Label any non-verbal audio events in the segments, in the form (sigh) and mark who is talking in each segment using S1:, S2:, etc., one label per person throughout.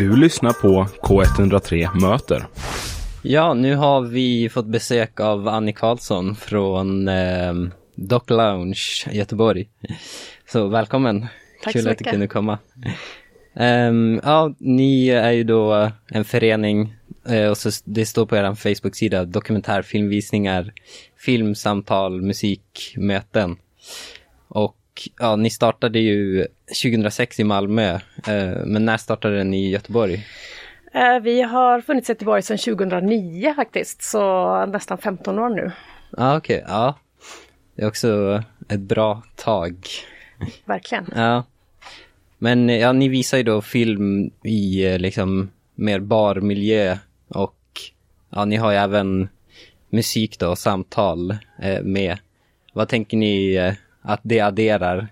S1: Du lyssnar på K103 Möter.
S2: Ja, nu har vi fått besök av Annie Karlsson från eh, Dock Lounge i Göteborg. Så välkommen!
S3: Tack
S2: Kul
S3: så
S2: att du kunde komma. Ehm, ja, ni är ju då en förening eh, och så det står på er Facebook-sida dokumentärfilmvisningar, filmsamtal, musik, möten. Och ja, ni startade ju 2006 i Malmö, eh, men när startade den i Göteborg?
S3: Eh, Vi har funnits i Göteborg sedan 2009 faktiskt, så nästan 15 år nu.
S2: Ja, okej, ja. Det är också ett bra tag.
S3: Verkligen.
S2: Ja. Men ja, ni visar ju då film i eh, liksom mer barmiljö och ja, ni har ju även musik då och samtal eh, med. Vad tänker ni eh, att det adderar?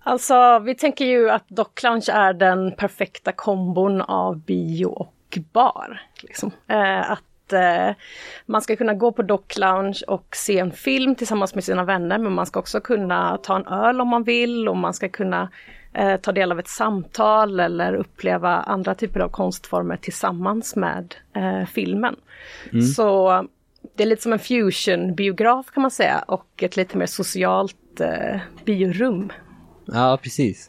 S3: Alltså, vi tänker ju att Dock Lounge är den perfekta kombon av bio och bar. Liksom. Eh, att eh, man ska kunna gå på Dock Lounge och se en film tillsammans med sina vänner, men man ska också kunna ta en öl om man vill och man ska kunna eh, ta del av ett samtal eller uppleva andra typer av konstformer tillsammans med eh, filmen. Så det är lite som en fusion-biograf kan man säga och ett lite mer socialt eh, biorum.
S2: Ja, precis.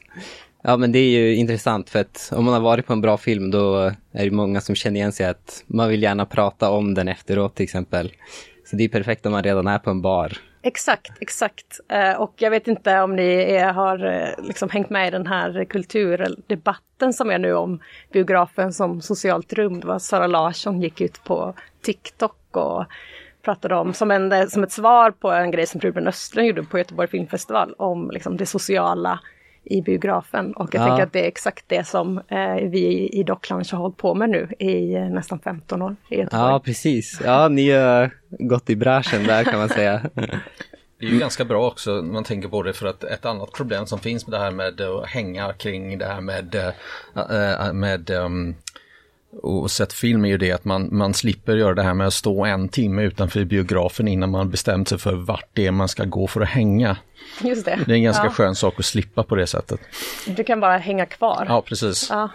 S2: Ja, men det är ju intressant för att om man har varit på en bra film då är det många som känner igen sig att man vill gärna prata om den efteråt till exempel. Så det är perfekt om man redan är på en bar.
S3: Exakt, exakt. Eh, och jag vet inte om ni är, har eh, liksom hängt med i den här kulturdebatten som är nu om biografen som socialt rum. Det var Sara Larsson gick ut på TikTok och pratade om, som, en, som ett svar på en grej som Ruben Östlund gjorde på Göteborg Filmfestival, om liksom det sociala i biografen. Och jag
S2: Ja.
S3: tänker att det är exakt det som eh, vi i Dock Lounge har hållit på med nu i eh, nästan 15 år i Göteborg.
S2: Ja, precis. Ja, ni har gått i bräschen där kan man säga. (laughs)
S4: Det är ju ganska bra också när man tänker på det för att ett annat problem som finns med det här med att hänga kring det här med, äh, äh, med um, och sett film är ju det att man, man slipper göra det här med att stå en timme utanför biografen innan man bestämt sig för vart det är man ska gå för att hänga.
S3: Just det.
S4: Det är en ganska
S3: ja.
S4: skön sak att slippa på det sättet.
S3: Du kan bara hänga kvar.
S4: Ja, precis.
S3: Ja.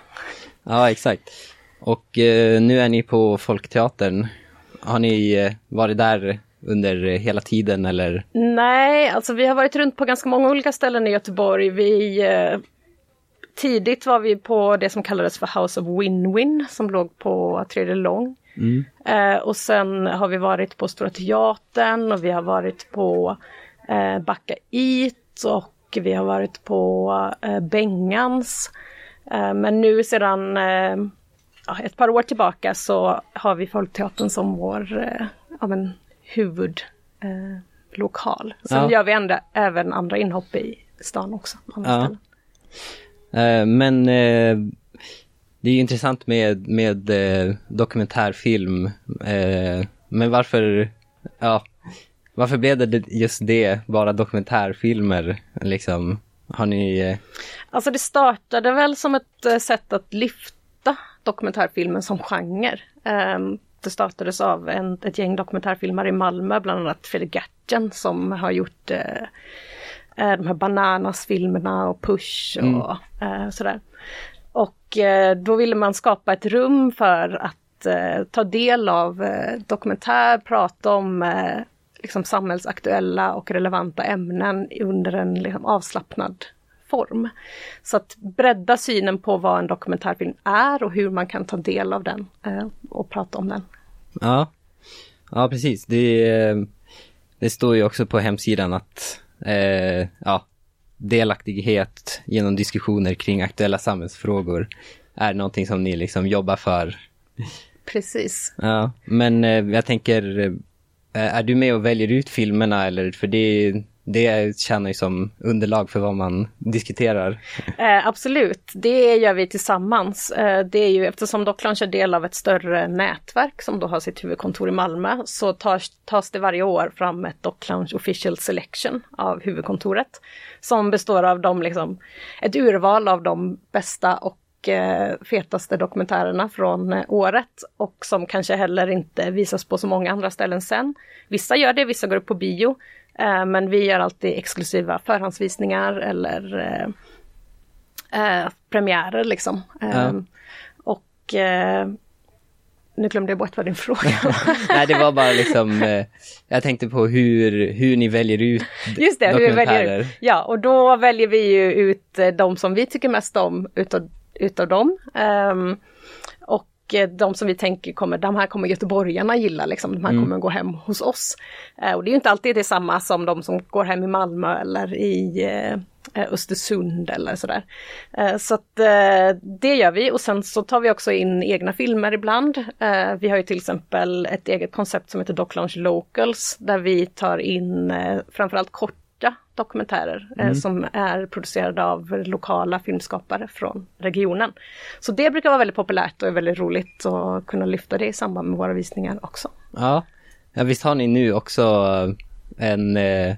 S2: Ja, exakt. Och eh, nu är ni på Folkteatern. Har ni eh, varit där under hela tiden eller?
S3: Nej, alltså vi har varit runt på ganska många olika ställen i Göteborg. Vi, eh, tidigt var vi på det som kallades för House of Win-Win som låg på Tredje Lång. Eh, och sen har vi varit på Stora Teatern och vi har varit på eh, Backa Eat och vi har varit på eh, Bengans. Eh, men nu sedan eh, ett par år tillbaka så har vi Folkteatern som vår eh, ja, men, huvudlokal. Eh, lokal. Sen
S2: Ja.
S3: gör vi ändå, även andra inhopp i stan också. På andra
S2: Ja.
S3: ställen.
S2: Eh, men eh, det är ju intressant med, med eh, dokumentärfilm. Eh, men varför, ja, varför blev det just det, bara dokumentärfilmer liksom? Har ni, eh,
S3: Alltså det startade väl som ett eh, sätt att lyfta dokumentärfilmen som genre. Ehm, det startades av en, ett gäng dokumentärfilmare i Malmö, bland annat Fredrik Gertjen som har gjort eh, de här Bananas-filmerna och Push och eh, sådär. Och eh, då ville man skapa ett rum för att eh, ta del av eh, dokumentär, prata om eh, liksom samhällsaktuella och relevanta ämnen under en liksom, avslappnad form. Så att bredda synen på vad en dokumentärfilm är och hur man kan ta del av den eh, och prata om den.
S2: ja, ja precis. Det, eh, det står ju också på hemsidan att, eh, ja, delaktighet genom diskussioner kring aktuella samhällsfrågor är någonting som ni liksom jobbar för.
S3: Precis.
S2: Ja, men eh, jag tänker, eh, är du med och väljer ut filmerna eller för det, det tjänar ju som underlag för vad man diskuterar.
S3: Eh, absolut, det gör vi tillsammans. Eh, det är ju eftersom Docklands är del av ett större nätverk som då har sitt huvudkontor i Malmö så tas, tas det varje år fram ett Docklands official selection av huvudkontoret. Som består av de, liksom, ett urval av de bästa och eh, fetaste dokumentärerna från eh, året och som kanske heller inte visas på så många andra ställen sen. Vissa gör det, vissa går upp på bio. Eh, men vi gör alltid exklusiva förhandsvisningar eller eh, premiärer liksom.
S2: Ja.
S3: Och och eh, nu glömde jag bort vad din (laughs) fråga var. (laughs)
S2: Nej, det var bara liksom, eh, jag tänkte på hur, hur ni väljer ut
S3: Just det, hur vi väljer. Ja, och då väljer vi ju ut de som vi tycker mest om utav, utav dem. Ehm, och eh, de som vi tänker kommer, de här kommer göteborgarna gilla, liksom, de här kommer gå hem hos oss. Eh, och det är ju inte alltid detsamma som de som går hem i Malmö eller i eh, Östersund eller sådär. Så att det gör vi och sen så tar vi också in egna filmer ibland. Vi har ju till exempel ett eget koncept som heter Doc Lounge Locals där vi tar in framförallt korta dokumentärer eh, som är producerade av lokala filmskapare från regionen. Så det brukar vara väldigt populärt och är väldigt roligt att kunna lyfta det i samband med våra visningar också.
S2: Ja. ja, visst har ni nu också eh, en, eh,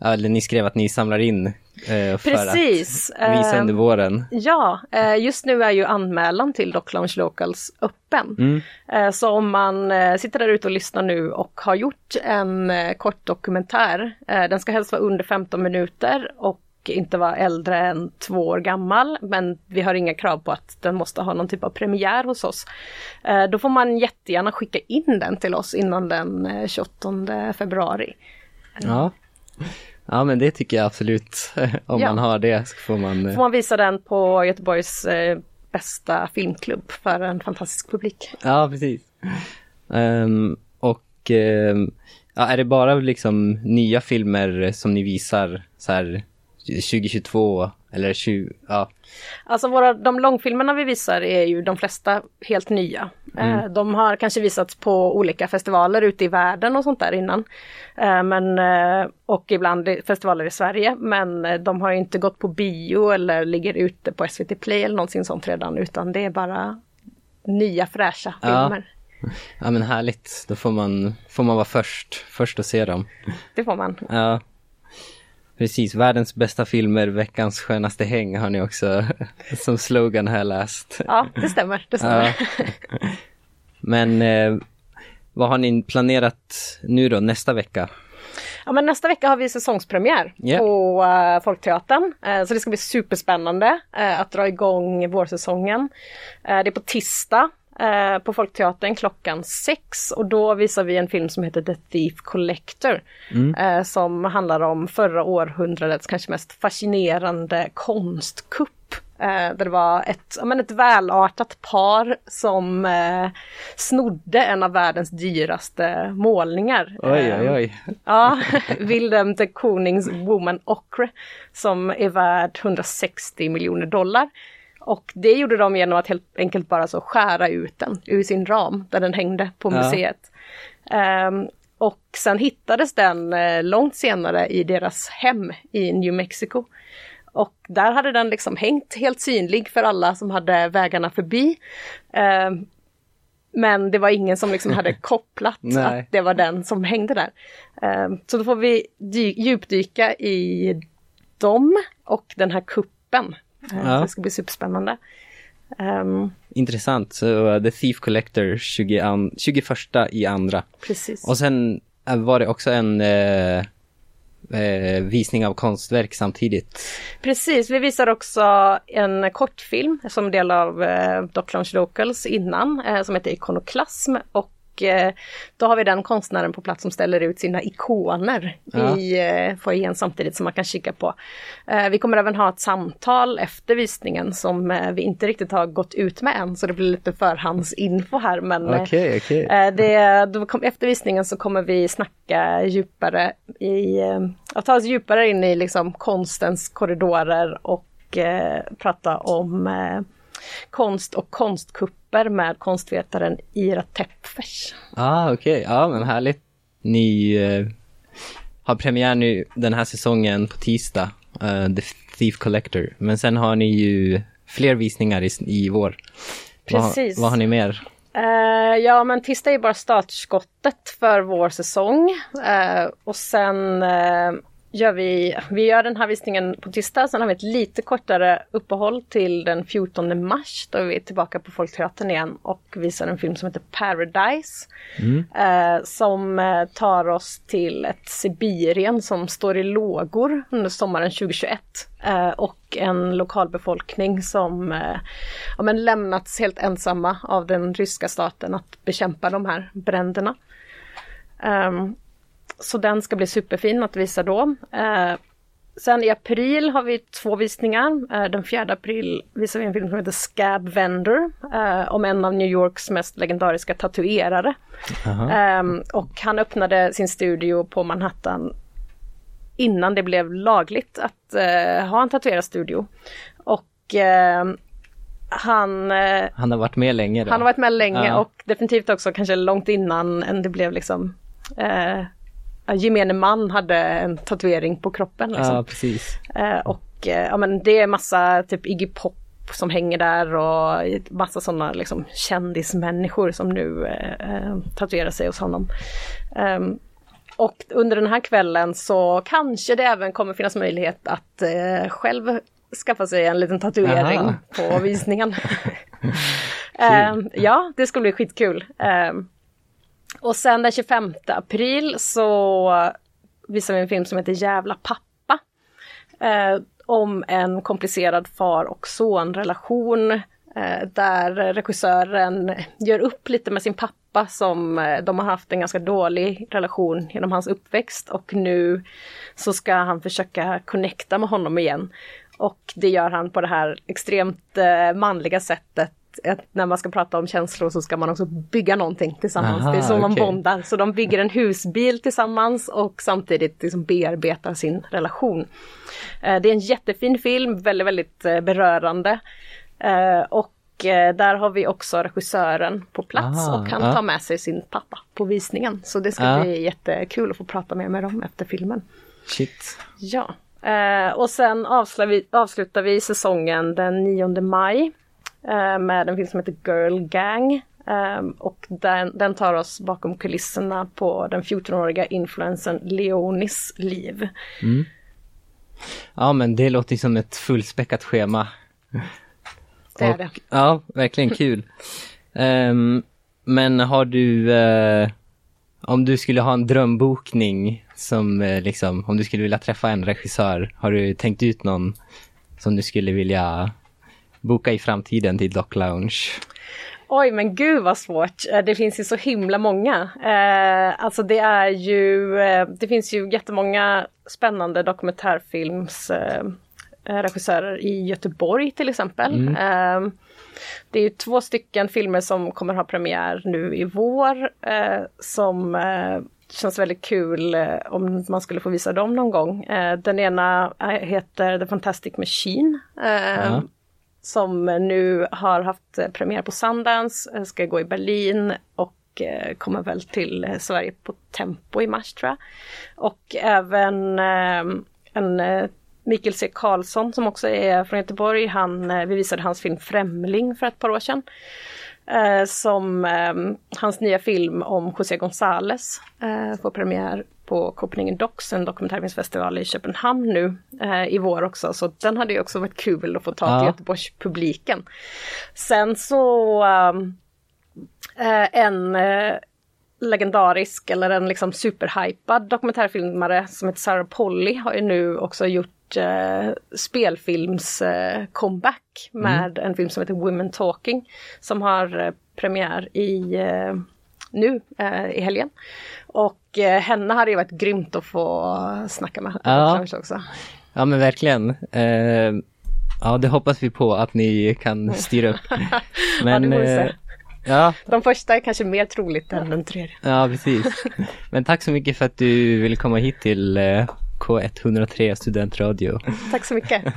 S2: eller ni skrev att ni samlar in eh, för
S3: Precis.
S2: att visa
S3: eh,
S2: under våren.
S3: Ja, eh, just nu är ju anmälan till Doc Lounge Locals öppen. Eh, Så om man eh, sitter där ute och lyssnar nu och har gjort en eh, kort dokumentär, eh, den ska helst vara under 15 minuter och inte vara äldre än två år gammal, men vi har inga krav på att den måste ha någon typ av premiär hos oss. Eh, Då får man jättegärna skicka in den till oss innan den eh, 28 februari.
S2: Ja. Ja, men det tycker jag absolut. (laughs) Om
S3: Ja.
S2: man har det så får man...
S3: Får man visa den på Göteborgs eh, bästa filmklubb för en fantastisk publik.
S2: Ja, precis. Ehm, och ehm, ja, är det bara liksom nya filmer som ni visar så här 2022 eller 20, ja.
S3: Alltså våra, de långfilmerna vi visar är ju de flesta helt nya. Eh, De har kanske visats på olika festivaler ute i världen och sånt där innan. Eh, Men, eh, och ibland festivaler i Sverige. Men de har ju inte gått på bio eller ligger ute på SVT Play eller någonting sånt redan. Utan det är bara nya fräscha
S2: Ja.
S3: filmer.
S2: ja men härligt. Då får man, får man vara först, först att se dem.
S3: Det får man.
S2: Ja. Precis, världens bästa filmer, veckans skönaste häng har ni också (laughs) som slogan jag läst.
S3: Ja, det stämmer. Det stämmer.
S2: Ja. Men eh, vad har ni planerat nu då, nästa vecka?
S3: Ja men nästa vecka har vi säsongspremiär
S2: Ja.
S3: på uh, Folkteatern. Eh, så det ska bli superspännande eh, att dra igång vårsäsongen. Eh, det är på tisdag eh, på Folkteatern klockan sex och då visar vi en film som heter The Thief Collector. eh, som handlar om förra århundradets kanske mest fascinerande konstkupp. Eh, där det var ett, men ett välartat par som eh, snodde en av världens dyraste målningar.
S2: Oj,
S3: Eh,
S2: oj, oj.
S3: Ja, (laughs) Willem de Konings Woman Ocre som är värd 160 miljoner dollar. Och det gjorde de genom att helt enkelt bara så skära ut den ur sin ram där den hängde på
S2: Ja.
S3: museet. Ehm, och sen hittades den eh, långt senare i deras hem i New Mexico. Och där hade den liksom hängt helt synlig för alla som hade vägarna förbi. Ehm, men det var ingen som liksom hade (laughs) kopplat att det var den som hängde där. Ehm, Så då får vi dy- djupdyka i dem och den här kuppen. Ehm,
S2: Ja.
S3: Det ska bli superspännande. Ehm,
S2: Intressant. Så uh, The Thief Collector 20, an- 21 i andra.
S3: precis.
S2: Och sen äh, var det också en eh, eh, visning av konstverk samtidigt.
S3: Precis, vi visar också en kortfilm som del av eh, Doc Lounge Locals innan eh, som heter Ikonoklasm och eh, då har vi den konstnären på plats som ställer ut sina ikoner
S2: Ja.
S3: i eh, foajén samtidigt som man kan kika på. Eh, vi kommer även ha ett samtal efter visningen som vi inte riktigt har gått ut med än så det blir lite förhandsinfo här men
S2: okej.
S3: Eh, Det, då kom, efter visningen så kommer vi snacka djupare i, att ta oss djupare in i liksom konstens korridorer och prata om konst och konstkupper med konstvetaren Ira Tepfers.
S2: Ah, okej. Ja, men härligt. Ni eh, har premiär nu den här säsongen på tisdag, eh, The Thief Collector. Men sen har ni ju fler visningar i, i vår.
S3: Precis.
S2: Vad, vad har ni mer?
S3: Eh, ja men tisdag är bara startskottet för vår säsong. Eh, och sen eh, gör vi, vi gör den här visningen på tisdag, sen har vi ett lite kortare uppehåll till den 14 mars då är vi tillbaka på Folkteatern igen och visar en film som heter Paradise. Eh, som eh, tar oss till ett Sibirien som står i lågor under sommaren 2021. Eh, och en lokalbefolkning som eh, ja, men lämnats helt ensamma av den ryska staten att bekämpa de här bränderna. Um, så den ska bli superfin att visa då. Uh, sen i april har vi två visningar. Uh, den 4 april visar vi en film som heter Scab Vendor uh, om en av New Yorks mest legendariska tatuerare. Um, och han öppnade sin studio på Manhattan innan det blev lagligt att ha en tatuerarstudio. Och ehm, han,
S2: han har varit med länge. Då.
S3: Han har varit med länge ja. och definitivt också kanske långt innan än det blev liksom eh, gemene man hade en tatuering på kroppen. Liksom.
S2: Ja, precis.
S3: Eh, och eh, ja, men det är massa typ Iggy Pop som hänger där och massa sådana liksom, kändismänniskor som nu eh, eh, tatuerar sig hos honom. Um, och under den här kvällen så kanske det även kommer finnas möjlighet att eh, själv skaffa sig en liten tatuering Aha. på visningen. (laughs) (laughs) um, ja, det skulle bli skitkul. Um, och sen den 25 april så visar vi en film som heter Jävla pappa. Eh, om en komplicerad far och sonrelation eh, där regissören gör upp lite med sin pappa som eh, de har haft en ganska dålig relation genom hans uppväxt och nu så ska han försöka connecta med honom igen. Och det gör han på det här extremt eh, manliga sättet att när man ska prata om känslor så ska man också bygga någonting tillsammans. Aha, det är så man okay. bondar. Så de bygger en husbil tillsammans och samtidigt liksom bearbetar sin relation. Eh, det är en jättefin film, väldigt, väldigt eh, berörande. Eh, och där har vi också regissören på plats Aha, och kan ja. ta med sig sin pappa på visningen. Så det ska ja. bli jättekul att få prata mer med dem efter filmen.
S2: Shit.
S3: Ja. och sen avslutar vi säsongen den 9 maj med en film som heter Girl Gang. Um, och den, den, tar oss bakom kulisserna på den 14-åriga influensen Leonis liv. Mm.
S2: Ja men det låter som ett fullspäckat schema.
S3: Det är och, det.
S2: Ja, verkligen kul. Um, men har du, uh, om du skulle ha en drömbokning som uh, liksom, om du skulle vilja träffa en regissör, har du tänkt ut någon som du skulle vilja boka i framtiden till Dock Lounge?
S3: Oj men gud vad svårt. Eh, det finns ju så himla många. Eh, alltså det är ju, eh, det finns ju jättemånga spännande dokumentärfilmsregissörer eh, i Göteborg till exempel. Mm. Eh, det är två stycken filmer som kommer ha premiär nu i vår som känns väldigt kul om man skulle få visa dem någon gång. Den ena heter The Fantastic Machine. Ja som nu har haft eh, premiär på Sundance, eh, ska gå i Berlin och eh, kommer väl till Sverige på Tempo i mars tror jag. Och även en Mikael C Karlsson som också är från Göteborg, han, vi visade hans film Främling för ett par år sedan. Som hans nya film om José González får premiär på Copenhagen Docs, en dokumentärfilmsfestival i Köpenhamn nu eh, i vår också. Så den hade ju också varit kul att få ta ja. till Göteborgspubliken. Sen så um, eh, en eh, legendarisk eller en liksom superhypad dokumentärfilmare som heter Sarah Polly har ju nu också gjort eh, spelfilms eh, comeback med mm. en film som heter Women Talking som har eh, premiär i nu eh, i helgen. Och eh, henne hade ju varit grymt att få snacka med.
S2: Ja, också. ja men verkligen. Eh, ja, det hoppas vi på att ni kan styra upp. (laughs)
S3: Men, ja, Ja. De första är kanske mer troligt än den tredje.
S2: Ja, precis. Men tack så mycket för att du ville komma hit till K103 Studentradio.
S3: Tack så mycket.